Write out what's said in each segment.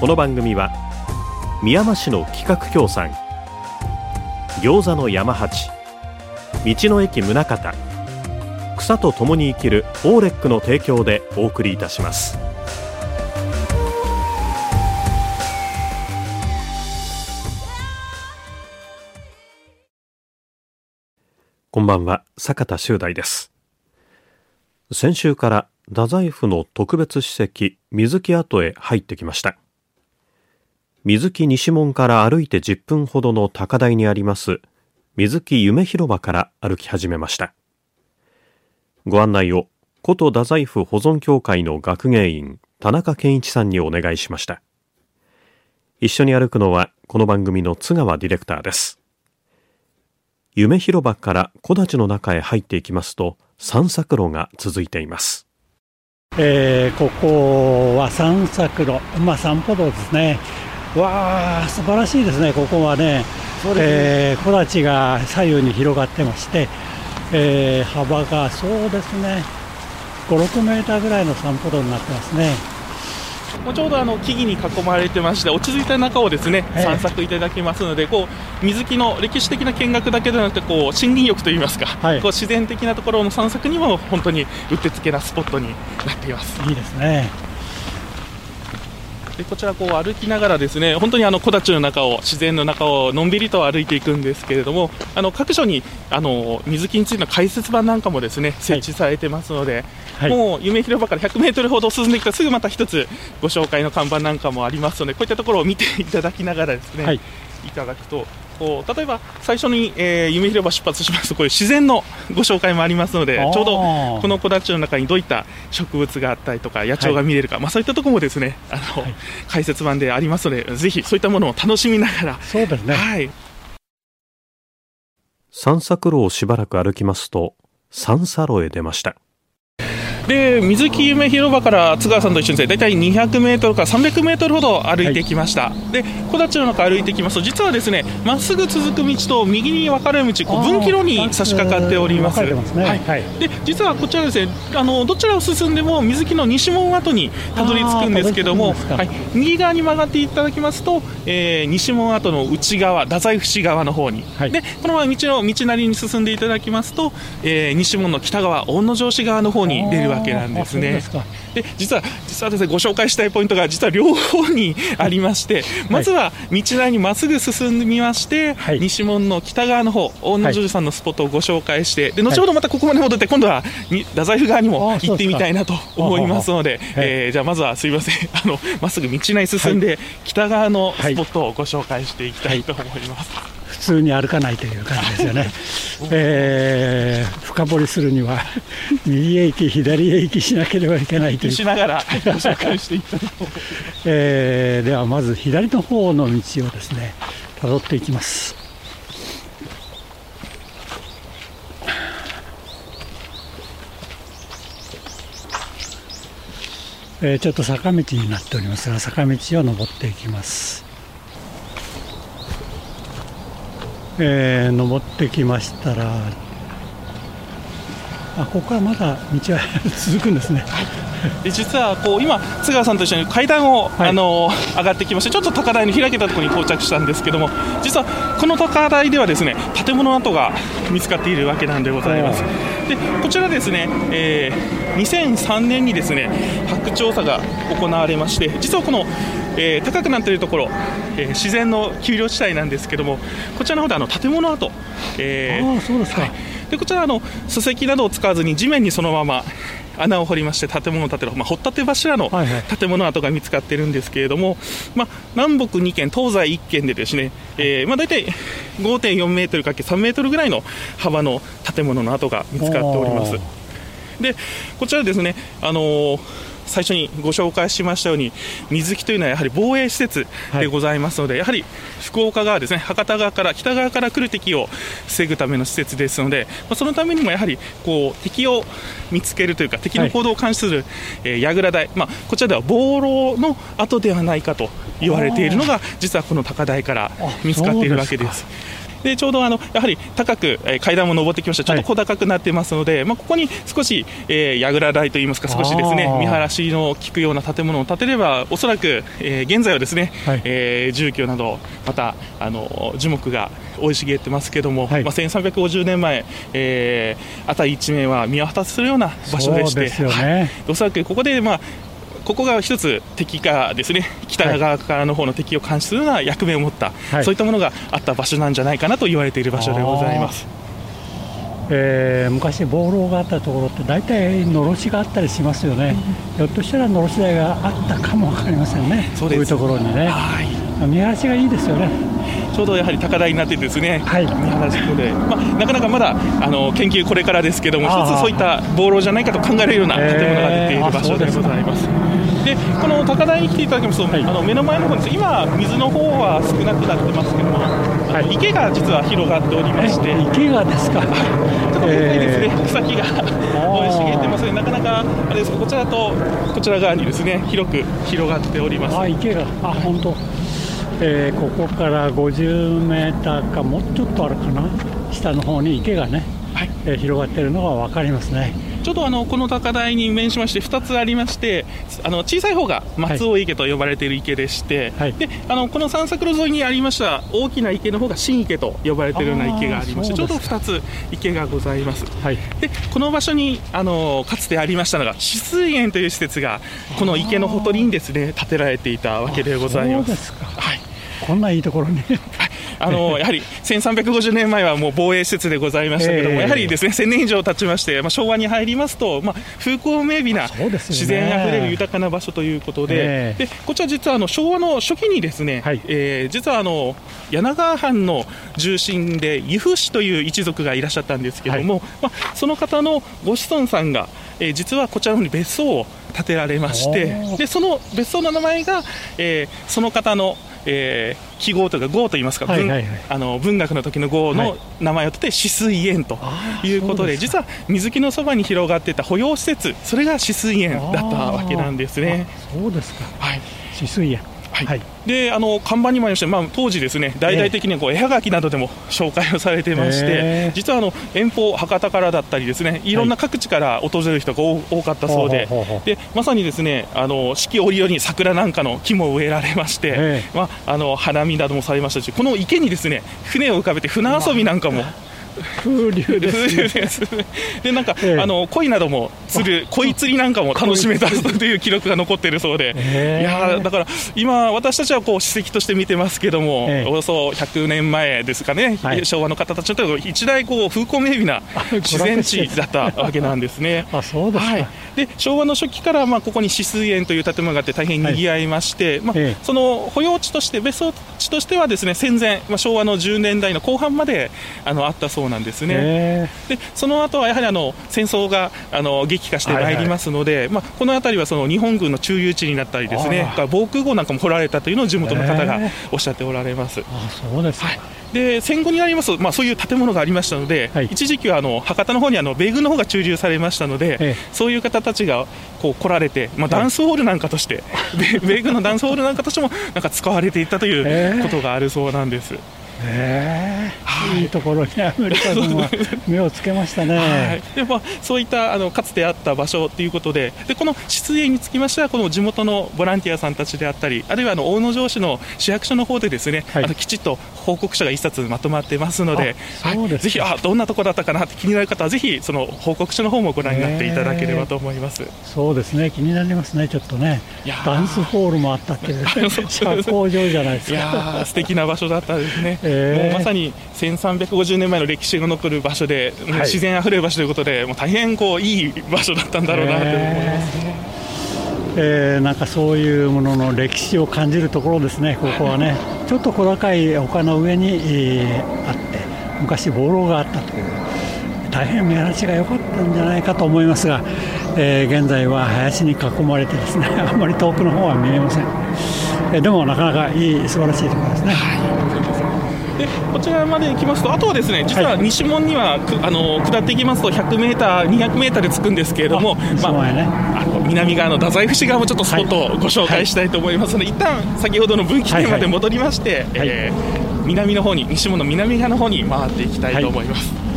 この番組は宮山市の企画協賛餃子の山八道の駅宗像草と共に生きるオーレックの提供でお送りいたします。こんばんは坂田修大です。先週から太宰府の特別史跡水木跡へ入ってきました。水木西門から歩いて10分ほどの高台にあります水木夢広場から歩き始めました。ご案内を古都太宰府保存協会の学芸員田中健一さんにお願いしました。一緒に歩くのはこの番組の津川ディレクターです。夢広場から木立の中へ入っていきますと散策路が続いています。えー、ここは散策路、まあ、散歩道ですね、わあ、素晴らしいですね、ここはね、えー、木立が左右に広がってまして、えー、幅がそうですね、5、6メーターぐらいの散歩道になってますね。もうちょうどあの木々に囲まれてまして落ち着いた中をですね散策いただきますのでこう水木の歴史的な見学だけではなくてこう森林浴といいますか、はい、こう自然的なところの散策にも本当にうってつけなスポットになっています。いいですねでこちらこう歩きながらですね本当にあの木立の中を自然の中をのんびりと歩いていくんですけれどもあの各所にあの水木についての解説板なんかもですね設置されてますので、はい、もう夢広場から100メートルほど進んできたらすぐまた一つご紹介の看板なんかもありますのでこういったところを見ていただきながらですね、はい、いただくとこう例えば最初に、えー、夢広場出発します。とこういう自然のご紹介もありますのでちょうどこの木立の中にどういった植物があったりとか野鳥が見れるか、はい、まあ、そういったところもですねあの、はい、解説版でありますのでぜひそういったものを楽しみながら。そうですね、はい、散策路をしばらく歩きますと三叉路へ出ましたで水木夢広場から津川さんと一緒に大体200メートルから300メートルほど歩いてきました、はい、で木立の中歩いてきますと実はですねまっすぐ続く道と右に分かれる道こう分岐路に差し掛かっております、ね、はい、はい、で実はこちらですねあのどちらを進んでも水木の西門跡にたどり着くんですけどもはい、右側に曲がっていただきますと、えー、西門跡の内側太宰府市側の方に、はい、でこのまま道の道なりに進んでいただきますと、えー、西門の北側大野城市側の方に出るわわけなんですね。で実は実はですねご紹介したいポイントが実は両方にありまして、まずは道なりにまっすぐ進みまして、はい、西門の北側の方大野城さんのスポットをご紹介してで後ほどまたここまで戻って今度は太宰府側にも行ってみたいなと思いますので、えー、じゃあまずはすみません。あのまっすぐ道なり進んで、北側のスポットをご紹介していきたいと思います。普通に歩かないという感じですよね、えー、深掘りするには 右へ行き左へ行きしなければいけないという。しながらご 紹介していきたいと。思います、えー、ではまず左の方の道をですね辿っていきます。えー、ちょっと坂道になっておりますが坂道を登っていきますえー、登ってきましたらあここはまだ道は続くんですね、で実はこう今、津川さんと一緒に階段を、はい、あの上がってきましてちょっと高台の開けたところに到着したんですけども実はこの高台ではですね建物跡が見つかっているわけなんでございます。でこちらですね、えー、2003年にですね発掘調査が行われまして実はこのえー、高くなっているところ、えー、自然の丘陵地帯なんですけどもこちらの方であの建物跡、えー、あそうですか、はい、でこちらあの礎石などを使わずに地面にそのまま穴を掘りまして建物を建てる、まあ、掘ったて柱の建物跡が見つかっているんですけれども、まあ、南北2軒、東西1軒でですね、えーまあ、大体5.4メートルかけ3メートルぐらいの幅の建物の跡が見つかっております。でこちらですね、あのー最初にご紹介しましたように水木というのはやはり防衛施設でございますので、はい、やはり福岡側ですね博多側から北側から来る敵を防ぐための施設ですので、まあ、そのためにもやはりこう敵を見つけるというか敵の行動を監視する、はい、えー、櫓台、まあ、こちらでは防漏の跡ではないかと言われているのが実はこの高台から見つかっているわけです。でちょうどあのやはり高く、えー、階段も上ってきました、ちょっと小高くなってますので、はい、まあ、ここに少し、えー、櫓台といいますか、少しですね見晴らしの効くような建物を建てれば、おそらく、えー、現在はですね、はい、えー、住居など、またあの樹木が生い茂ってますけども、はい、まあ、1350年前、えー、辺り一面は見渡するような場所でして、ね。はい、おそらくここで、まあ、ここが一つ敵がですね。北側からの方の敵を監視するような役目を持った、はい、そういったものがあった場所なんじゃないかなと言われている場所でございます。えー、昔、暴浪があったところって大体のろしがあったりしますよね、うん、ひょっとしたらのろし台があったかも分かりませんね、そういうところにね、はい、見晴らしがいいですよね。ちょうどやはり高台になってですね、はい、見晴らしで、まあ、なかなかまだあの研究これからですけども、一つそういった暴浪じゃないかと考えるような建物が出ている場所でございます。えーでこの高台に来ていただきますと、はい、あの目の前の方に今、水の方は少なくなってますけども、はい、池が実は広がっておりまして、池がですか、ちょっとですね、草木が 茂ってますね、なかなかあれですこちらとこちら側にですね広く広がっております。あ池があ本当。えー、ここから50メーターかもうちょっとあるかな？下の方に池がね、はい。えー、広がっているのが分かりますね。ちょうどあのこの高台に面しまして2つありましてあの小さい方が松尾池と呼ばれている池でして、はい、であのこの散策路沿いにありました大きな池の方が新池と呼ばれているような池がありましてちょうど2つ池がございます、はい、でこの場所にあのかつてありましたのが止水園という施設がこの池のほとりにですね建てられていたわけでございます。はい、こんないいところにあのやはり1350年前はもう防衛施設でございましたけども、えー、やはりですね1000年以上経ちまして、まあ、昭和に入りますと、まあ、風光明媚な自然あふれる豊かな場所ということで、えー、でこちら実はあの昭和の初期にですね、はい、えー、実はあの柳川藩の重臣で由布氏という一族がいらっしゃったんですけども、はい、まあ、その方のご子孫さんが、えー、実はこちらの方に別荘を建てられましてでその別荘の名前が、えー、その方のえー、記号というか号といいますか、はいはいはい、あの文学の時の号の名前を取って止水園ということで、はい、実は水木のそばに広がっていた保養施設それが止水園だったわけなんですね。そうですか、はい、止水園はい、はい、であの看板にもありまして、まあ、当時、ですね大々的にこう絵はがきなどでも紹介をされていまして、実はあの遠方、博多からだったりですねい。ろんな各地から訪れる人が多かったそうで,、でまさにですねあの四季折々に桜なんかの木も植えられまして、まあ、あの花見などもされましたしこの池にですね船を浮かべて船遊びなんかも。風流です、ね、でなんか、ええ、あの鯉なども釣る鯉釣りなんかも楽しめたという記録が残っているそうで、えー、いやだから今私たちはこう史跡として見てますけども、えー、およそ100年前ですかね、はい、昭和の方たちの一大こう風光明媚な自然地だったわけなんですね。あそうですはい、で昭和の初期からまあここに止水園という建物があって大変にぎわいまして、はい、まあ、その保養地として別荘地としてはですね戦前、まあ、昭和の10年代の後半まであのあったそうなんですね。でその後はやはりあの戦争があの激化してまいりますので、はいはい、まあ、この辺りはその日本軍の駐留地になったりですね防空壕なんかも掘られたというのを地元の方がおっしゃっておられます。あそうですはい。で戦後になりますと、まあ、そういう建物がありましたので、はい、一時期はあの博多の方にあの米軍の方が駐留されましたので、ええ、そういう方たちがこう来られて、まあ、ダンスホールなんかとして、はい、米軍のダンスホールなんかとしてもなんか使われていったということがあるそうなんです。ええー、いいところにアメリカ軍は目をつけましたね、はい、でまあ、そういったあのかつてあった場所ということででこの出演につきましてはこの地元のボランティアさんたちであったりあるいはあの大野城市の市役所の方でですね、はい、あのきちっと報告書が一冊まとまってますのではい、ぜひあどんなところだったかなって気になる方はぜひその報告書の方もご覧になっていただければと思います、えー、そうですね。気になりますねちょっとね。ダンスホールもあったっていう 社交場じゃないですか。いや素敵な場所だったですね、えー、もうまさに1350年前の歴史が残る場所で、はい、自然あふれる場所ということでもう大変こういい場所だったんだろうなと思います。えー、なんかそういうものの歴史を感じるところですね、ここはね、ちょっと小高い丘の上に、えー、あって、昔、暴浪があったという、大変見晴らしが良かったんじゃないかと思いますが、えー、現在は林に囲まれてですね あまり遠くの方は見えません、えー、でもなかなかいい素晴らしいところですね。でこちらまで行きますと、あとはですね実は西門には、はい、あの下っていきますと、100メーター、200メーターで着くんですけれども、あまあ、ね、あの南側の太宰府市側もちょっとスポットをご紹介したいと思いますので、はい、一旦先ほどの分岐点まで戻りまして、はいはい、えー、南の方に、西門の南側の方に回っていきたいと思います。はい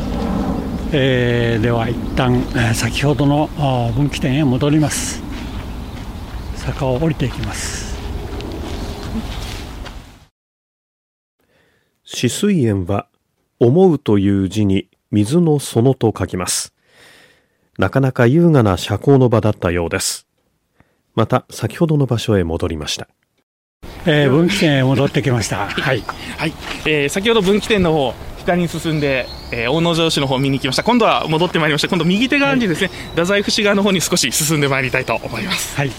えー、では一旦、えー、先ほどの分岐点へ戻ります。坂を降りていきます止水園は思うという字に水の園と書きますなかなか優雅な社交の場だったようですまた先ほどの場所へ戻りましたえー、分岐点へ戻ってきました。はい。はい。えー、先ほど分岐点の方、北に進んで、えー、大野城市の方を見に行きました。今度は戻ってまいりました。今度右手側にですね、はい、太宰府市側の方に少し進んでまいりたいと思います。はい。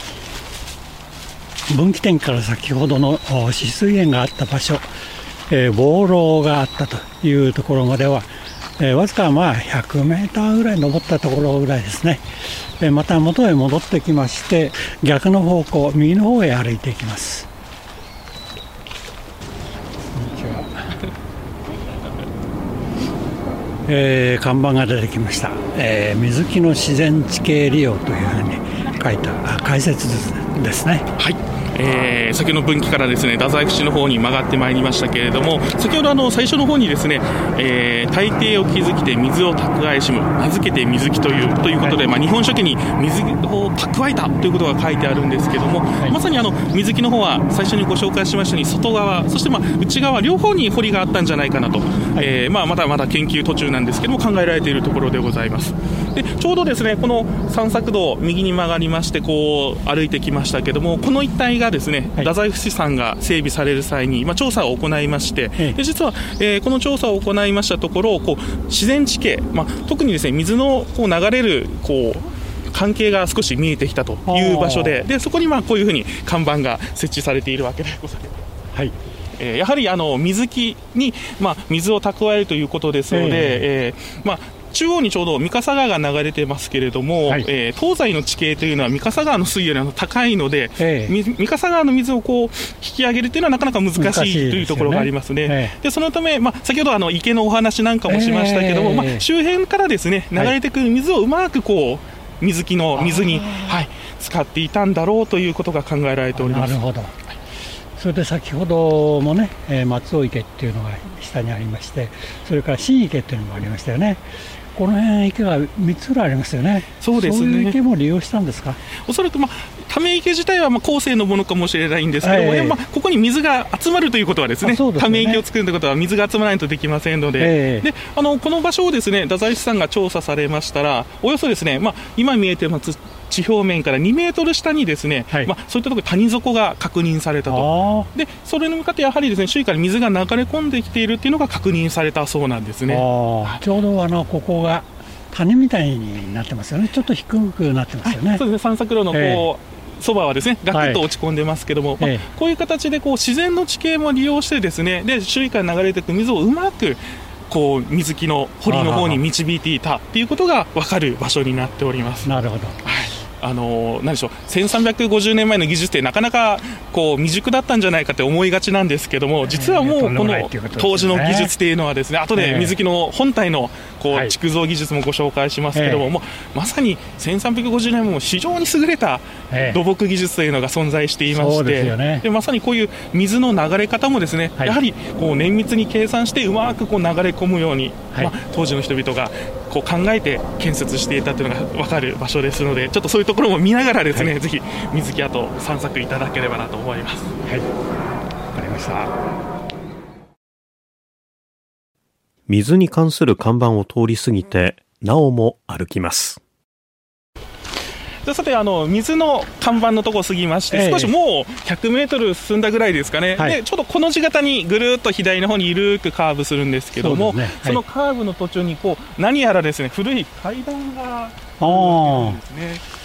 分岐点から先ほどの止水園があった場所、えー、防浪があったというところまでは、えー、わずかまあ100メーターぐらい登ったところぐらいですね。えー、また元へ戻ってきまして、逆の方向、右の方へ歩いていきます。えー、看板が出てきました、えー、水木の自然地形利用というふうに書いた解説ですね。はいえー、先ほどの分岐からですね太宰府市の方に曲がってまいりましたけれども先ほどあの最初の方にですね、えー、大抵を築きて水を蓄えしむ名付けて水木というということで、はい、まあ、日本書紀に水を蓄えたということが書いてあるんですけども、はい、まさにあの水木の方は最初にご紹介しましたように外側そしてまあ内側両方に堀があったんじゃないかなと、はい、えー、まあ、まだまだ研究途中なんですけども考えられているところでございますでちょうどですねこの散策道右に曲がりましてこう歩いてきましたけどもこの一帯がですね、はい、太宰府市さんが整備される際に、まあ、調査を行いまして、で実は、えー、この調査を行いましたところこう自然地形、まあ、特にですね水のこう流れるこう関係が少し見えてきたという場所ででそこにまあこういうふうに看板が設置されているわけでございます。はい。えー、やはりあの水木に、まあ、水を蓄えるということですので、えー、えー、まあ、中央にちょうど三笠川が流れてますけれども、はい、えー、東西の地形というのは三笠川の水位より高いので、えー、三笠川の水をこう引き上げるというのはなかなか難しいというところがありますね。で、ねえ。ー、そのため、まあ、先ほどあの池のお話なんかもしましたけども、えー、まあ、周辺からですね流れてくる水をうまくこう水木の水に、はい、使っていたんだろうということが考えられております。なるほど。それで先ほどもね、えー、松尾池っていうのが下にありまして、それから新池っていうのもありましたよね。この辺池が3つぐらいありますよね、そうですね。いう池も利用したんですか？おそらく、まあ、ため池自体はまあ後世のものかもしれないんですけども、え。ー、まあ、ここに水が集まるということはですね、ね。ため池を作るということは水が集まらないとできませんので、えー、であのこの場所をですね太宰府さんが調査されましたら、およそですね、まあ、今見えてます地表面から2メートル下にですね、はい、まあ、そういったところ谷底が確認されたと、でそれに向かってやはりですね周囲から水が流れ込んできているっていうのが確認されたそうなんですね。ちょうどあのここが谷みたいになってますよね、ちょっと低くなってますよね。そうですね。散策路のこう、えーそばはですねガクッと落ち込んでますけども、はい、まあ、こういう形でこう自然の地形も利用してですねで周囲から流れていく水をうまくこう水木の堀の方に導いていたっていうことが分かる場所になっております。なるほど、はいあの何でしょう1350年前の技術ってなかなかこう未熟だったんじゃないかって思いがちなんですけども実はもうこの当時の技術っていうのはですね後で水木の本体のこう築造技術もご紹介しますけども、もうまさに1350年も非常に優れた土木技術というのが存在していましてでまさにこういう水の流れ方もですねやはりこう綿密に計算してうまくこう流れ込むように、まあ、当時の人々がこう考えて建設していたというのが分かる場所ですのでちょっとそういうところも見ながらですね、はい、ぜひ水木跡散策いただければなと思います。はい、わかりました。水に関する看板を通り過ぎてなおも歩きます。さてあの水の看板のところ過ぎまして、少しもう100メートル進んだぐらいですかね、はい、でちょっとこの字型にぐるっと左の方に緩くカーブするんですけども、そ、ねはい、そのカーブの途中にこう何やらですね古い階段があるんですね。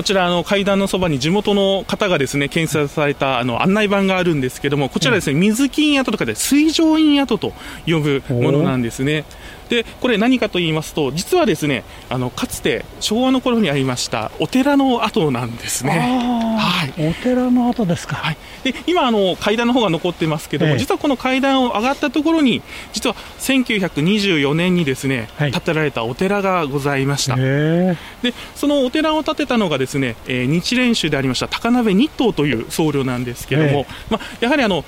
こちらの階段のそばに地元の方がですね建設されたあの案内板があるんですけどもこちらですね、水金跡とかで水上院跡と呼ぶものなんですね。でこれ何かと言いますと実はですねあのかつて昭和の頃にありましたお寺の跡なんですね。はい、お寺の跡ですか、はい、で今あの階段の方が残ってますけども、ええ、実はこの階段を上がったところに実は1924年にですね、はい、建てられたお寺がございました。でそのお寺を建てたのがですね、えー、日蓮宗でありました高鍋日東という僧侶なんですけども、え、まあ、やはりあの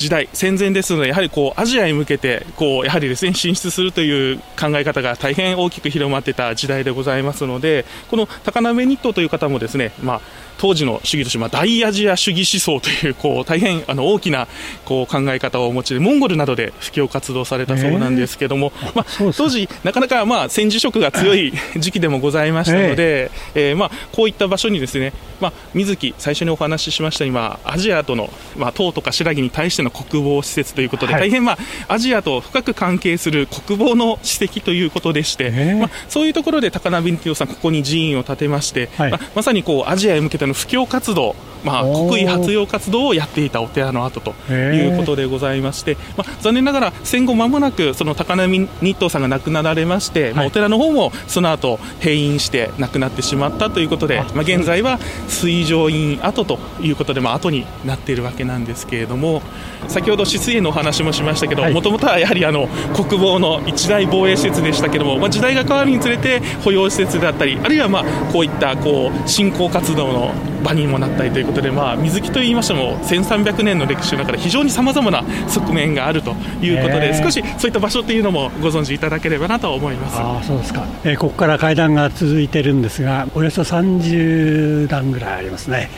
時代、戦前ですので、やはりこうアジアに向けてこうやはりですね進出するという考え方が大変大きく広まってた時代でございますので、この高鍋日東という方もですね、まあ、当時の主義として、まあ、大アジア主義思想というこう大変あの大きなこう考え方をお持ちで、モンゴルなどで布教活動されたそうなんですけども、えー、まあ、当時、なかなか、まあ、戦時色が強い時期でもございましたので、えー、え。ー、まあ、こういった場所にですね、まあ、水木、最初にお話ししました今、アジアとの、まあ、唐とか新羅に対しての国防施設ということで、はい、大変、まあ、アジアと深く関係する国防の史跡ということでして、まあ、そういうところで高鍋日さん、ここに寺院を建てまして、はい、まあ、まさにこうアジアへ向けての布教活動、まあ、国威発揚活動をやっていたお寺の跡ということでございまして、まあ、残念ながら戦後間もなくその高波日東さんが亡くなられまして、はい、まあ、お寺の方もその後閉院して亡くなってしまったということで、まあ、現在は水上院跡ということで、まあ後になっているわけなんですけれども先ほど止水園のお話もしましたけどもともとはやはりあの国防の一大防衛施設でしたけども、まあ、時代が変わるにつれて保養施設であったりあるいはまあこういったこう振興活動の場にもなったりということで、まあ、水木といいましても1300年の歴史の中で非常にさまざまな側面があるということで、少しそういった場所というのもご存知いただければなと思います。あそうですか、えー、ここから階段が続いてるんですが、およそ30段ぐらいありますね、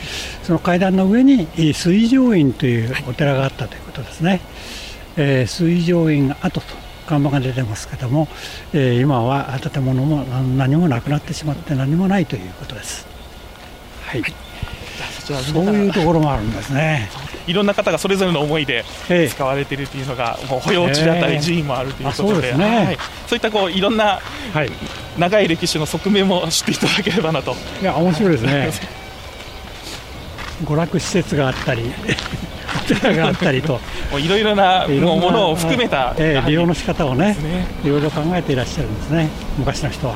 その階段の上に水上院というお寺があったということですね、はい、えー、水上院跡と看板が出てますけども、えー、今は建物も何もなくなってしまって何もないということです。はい、はい。そういうところもあるんですね。いろんな方がそれぞれの思いで使われているというのが、もう保養地だったり寺院もあるということで、ね。はい、そういったこういろんな長い歴史の側面も知っていただければなと。いや面白いですね。娯楽施設があったり。があったりと。いろいろなものを含めた、えー、利用の仕方をねいろいろ考えていらっしゃるんですね昔の人は。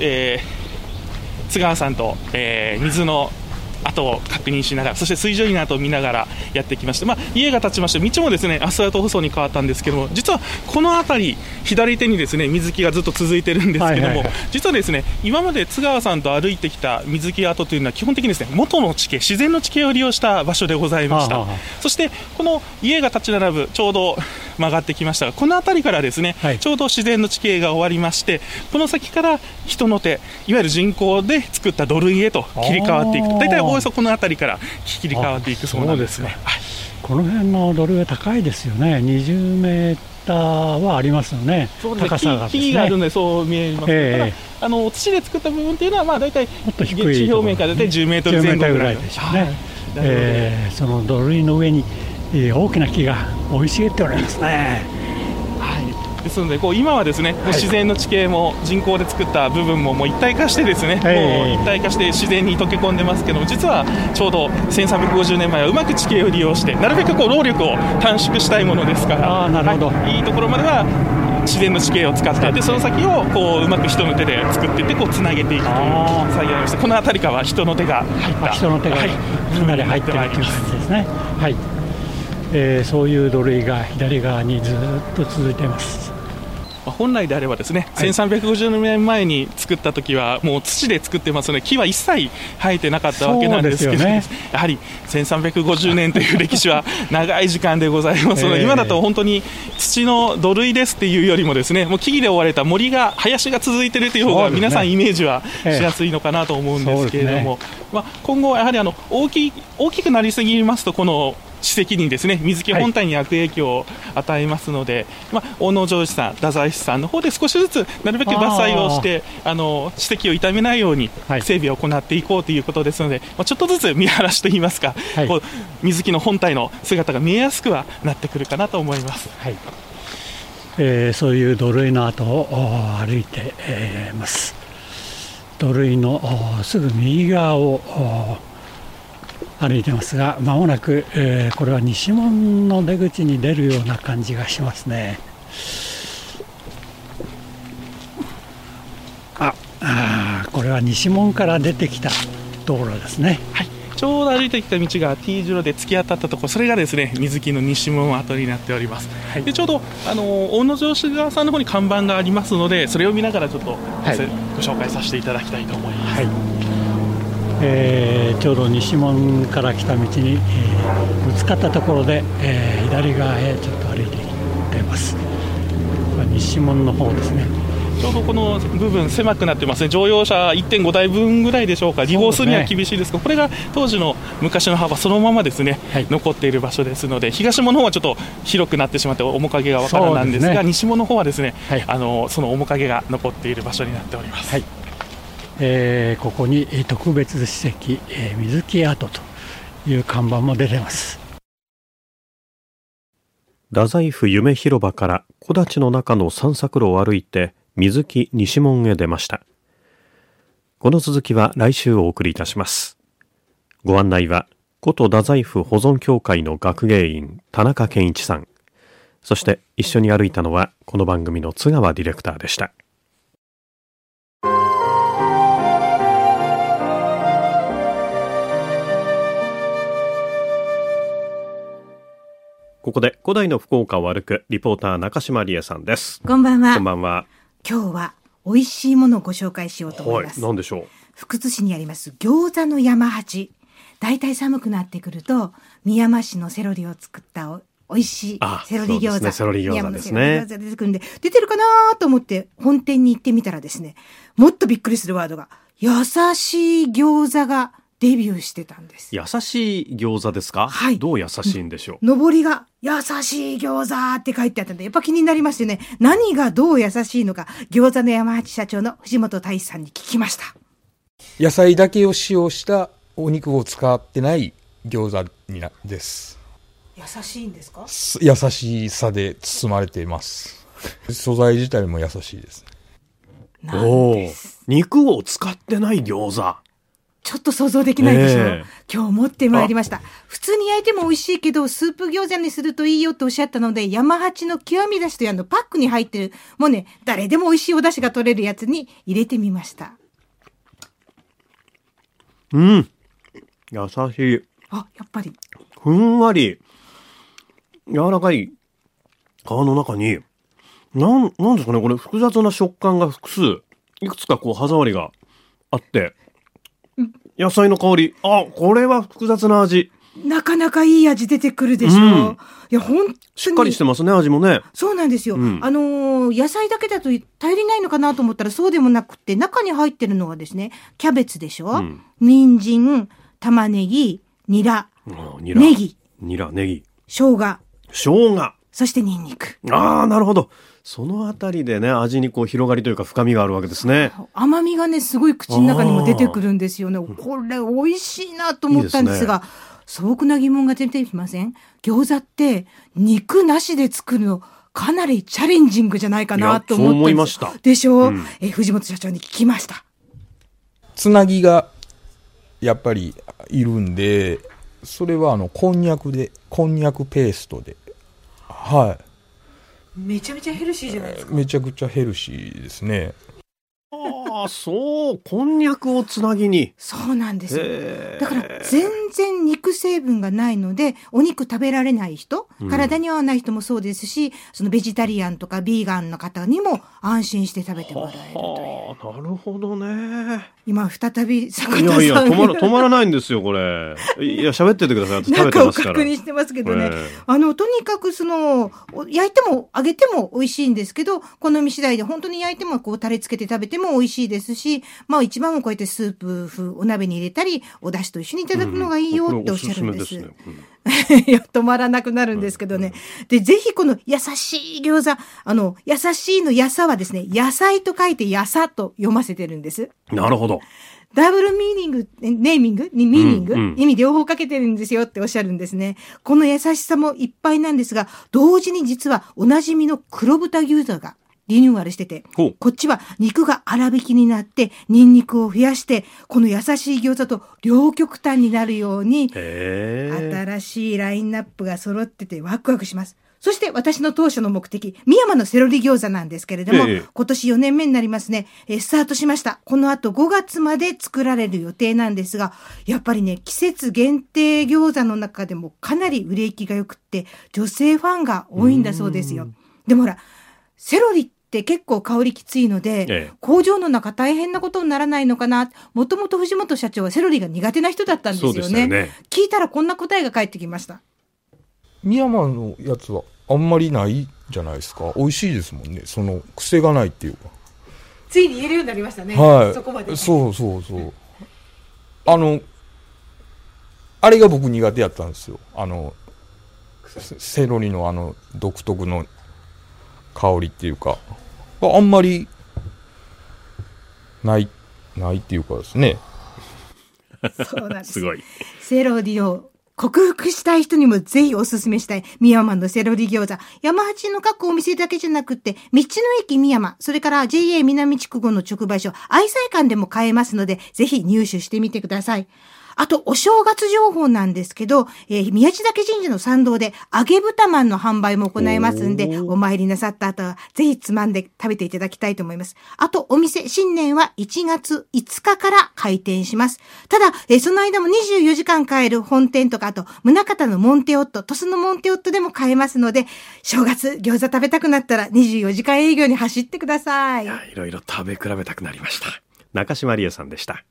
えー津川さんと、えー、水の跡を確認しながら、そして水上院の跡を見ながらやってきまして、まあ、家が建ちまして、道もですねアスファルト舗装に変わったんですけども、実はこの辺り、左手にですね水木がずっと続いてるんですけども、はいはいはい、実はですね今まで津川さんと歩いてきた水木跡というのは、基本的にですね元の地形、自然の地形を利用した場所でございました。はあはあ、そしてこの家が立ち並ぶちょうど曲がってきましたが、この辺りからですね、はい、ちょうど自然の地形が終わりまして、この先から人の手、いわゆる人工で作った土塁へと切り替わっていく、大体おおよそこの辺りから切り替わっていくそうなんですね。この辺の土塁は高いですよね、20メーターはありますよね、そう高さが、ね、木があるのでそう見えます、えー、あの土で作った部分っていうのは、まあ、大体、もっと低い地表面から大体10メートル前後ぐらいでしょうね。えー、その土塁の上に大きな木が生い茂っておりますね。ですのでこう今はですね、はい、自然の地形も人工で作った部分ももう一体化してですね、はい、もう一体化して自然に溶け込んでますけども実はちょうど1350年前はうまく地形を利用してなるべくこう労力を短縮したいものですからあなるほど、はい、いいところまでは自然の地形を使ってでその先をこううまく人の手で作っていってこうつなげていくという作業をしてこの辺りからは人の手が入った。人の手が、なり入ってるという感じですね。はい。えー、そういう土塁が左側にずっと続いています。本来であればですね、はい、1350年前に作った時はもう土で作ってますので木は一切生えてなかったわけなんですけど、ね、やはり1350年という歴史は長い時間でございますので、えー、今だと本当に土の土塁ですっていうよりもですねもう木々で覆われた森が林が続いているという方が皆さんイメージはしやすいのかなと思うんですけれども、えーまあ、今後やはりあの大き大きくなりすぎますとこの史跡にですね水木本体に悪影響を与えますので、はい、まあ、大野城市さん、太宰市さんの方で少しずつなるべく伐採をしてあの史跡を傷めないように整備を行っていこうということですので、まあ、ちょっとずつ 見晴らしといいますか、はい、こう水木の本体の姿が見えやすくはなってくるかなと思います。はい。えー、そういう土塁の跡を歩いて、えー、ます。土塁のすぐ右側を歩いてますが、まもなく、えー、これは西門の出口に出るような感じがしますね。ああこれは西門から出てきた道路ですね。はいちょうど歩いてきた道が T 字路で突き当たったところ、それがですね水木の西門跡になっております。はい、でちょうどあの大野城市側さんの方に看板がありますので、それを見ながらちょっと、はい、ご紹介させていただきたいと思います。はいえー、ちょうど西門から来た道に、えー、ぶつかったところで、えー、左側へちょっと歩いていってます。西門の方ですね。ちょうどこの部分狭くなってますね。乗用車1.5台分ぐらいでしょうか。利用するには厳しいですが、ね、これが当時の昔の幅そのままですね、はい、残っている場所ですので東門の方はちょっと広くなってしまって面影がわからないんですが、ね、西門の方はですね、はい、あのその面影が残っている場所になっております。はいえー、ここに特別史跡、えー、水木跡という看板も出てます太宰府夢広場から木立の中の散策路を歩いて水木西門へ出ました。この続きは来週お送りいたします。ご案内は、古都太宰府保存協会の学芸員、田中健一さん。そして一緒に歩いたのは、この番組の津川ディレクターでした。ここで古代の福岡を歩くリポーター中島理恵さんです。こんばんは。こんばんは。今日は美味しいものをご紹介しようと思います。はい、何でしょう？福津市にあります餃子の山八。大体寒くなってくると、宮山市のセロリを作った美味しいセロリ餃子。ね、セロリ餃子ですね。出てくるんで、出てるかなと思って本店に行ってみたらですね、もっとびっくりするワードが、優しい餃子がデビューしてたんです。優しい餃子ですか？はい。どう優しいんでしょう？上りが、優しい餃子って書いてあったんで、やっぱ気になりましてね、何がどう優しいのか、餃子の山八社長の藤本大志さんに聞きました。野菜だけを使用したお肉を使ってない餃子になです。優しいんですか？優しさで包まれています。素材自体も優しいです。おお、肉を使ってない餃子。ちょっと想像できないでしょ、えー、今日持ってまいりました。普通に焼いても美味しいけど、スープ餃子にするといいよとおっしゃったので、山八の極み出しというあのパックに入ってる、もうね、誰でも美味しいお出汁が取れるやつに入れてみました。うん。優しい。あ、やっぱり。ふんわり、柔らかい皮の中に、なん、なんですかね、これ複雑な食感が複数、いくつかこう歯触りがあって、野菜の香り。あ、これは複雑な味。なかなかいい味出てくるでしょ。うん、いや、本。しっかりしてますね、味もね。そうなんですよ。うん、あのー、野菜だけだと足りないのかなと思ったらそうでもなくて、中に入ってるのはですね、キャベツでしょ、うん、人参、玉ねぎ、ニラ、ネギ。ニラ、ネギ。生姜。生姜。そしてニンニク。ああ、なるほど。そのあたりでね、味にこう広がりというか深みがあるわけですね。甘みがね、すごい口の中にも出てくるんですよね。これ美味しいなと思ったんですが、いいすね、素朴な疑問が出てきません？餃子って肉なしで作るのかなりチャレンジングじゃないかなと思って思いました。でしょ？う、うん、え藤本社長に聞きました。つなぎがやっぱりいるんで、それはあの、こんにゃくで、こんにゃくペーストで、はい。めちゃめちゃヘルシーじゃないですか。めちゃくちゃヘルシーですね。ああ、そう、こんにゃくをつなぎに。そうなんですよ。だから、全然肉成分がないので、お肉食べられない人、体に合わない人もそうですし、そのベジタリアンとかビーガンの方にも安心して食べてもらえるという。なるほどね。今、再び坂田さんいやいや、止まら、止まらないんですよ、これ。いや、喋っててください。中を確認してますけどね。あの、とにかくその、焼いても揚げても美味しいんですけど、好み次第で本当に焼いてもこう、タレつけて食べても美味しいですし、まあ一番もこうやってスープ風、お鍋に入れたり、お出汁と一緒にいただくのがいいよっておっしゃるんです。うんい や、止まらなくなるんですけどね。で、ぜひこの優しい餃子、あの、優しいのやさはですね、野菜と書いてやさと読ませてるんです。なるほど。ダブルミーニング、ネーミング？ミーニング、うんうん、意味両方かけてるんですよっておっしゃるんですね。この優しさもいっぱいなんですが、同時に実はおなじみの黒豚牛座がリニューアルしてて、こっちは肉が粗挽きになって、ニンニクを増やして、この優しい餃子と両極端になるように。新しいラインナップが揃っててワクワクします。そして私の当初の目的、深山のセロリ餃子なんですけれども、ええ今年4年目になりますね、えースタートしました。この後5月まで作られる予定なんですが、やっぱりね、季節限定餃子の中でもかなり売れ行きが良くって、女性ファンが多いんだそうですよ。でもほら、セロリって結構香りきついので、ええ工場の中大変なことにならないのかな。もともと藤本社長はセロリが苦手な人だったんですよね。ね。聞いたらこんな答えが返ってきました。深山のやつはあんまりないじゃないですか。美味しいですもんね。その、癖がないっていうか。ついに言えるようになりましたね。はい。そこまで。そうそうそう。あの、あれが僕苦手やったんですよ。あの、セセロリのあの独特の香りっていうか、あんまりない、ないっていうかですね。そうなんです。すごい。セロリを克服したい人にもぜひおすすめしたい、三山のセロリ餃子。山八の各お店だけじゃなくって、道の駅三山、それから JA 南筑後の直売所、愛妻館でも買えますので、ぜひ入手してみてください。あと、お正月情報なんですけど、えー宮地岳神社の参道で揚げ豚まんの販売も行いますんで、お参りなさった後は、ぜひつまんで食べていただきたいと思います。あと、お店、新年は1月5日から開店します。ただ、えーその間も24時間買える本店とか、あと、宗方のモンテオット、鳥栖のモンテオットでも買えますので、正月餃子食べたくなったら24時間営業に走ってください。いろいろ食べ比べたくなりました。中島理恵さんでした。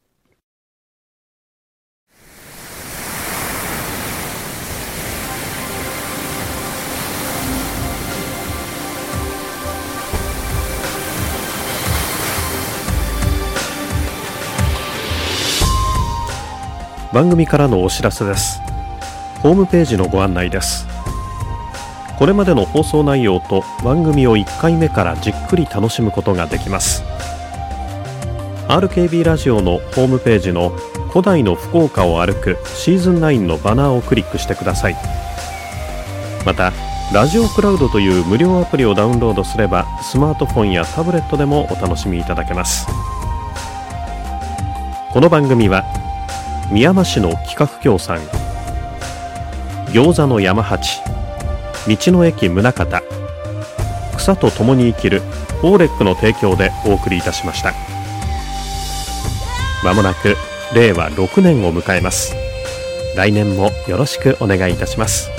番組からのお知らせです。ホームページのご案内です。これまでの放送内容と番組を1回目からじっくり楽しむことができます RKB ラジオのホームページの古代の福岡を歩くシーズン9のバナーをクリックしてくださいまたラジオクラウドという無料アプリをダウンロードすればスマートフォンやタブレットでもお楽しみいただけますこの番組は宮山市の企画協賛。餃子の山八。道の駅宗方草と共に生きるオーレックの提供でお送りいたしました。まもなく令和6年を迎えます。来年もよろしくお願いいたします。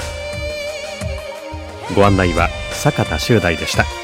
ご案内は坂田修大でした。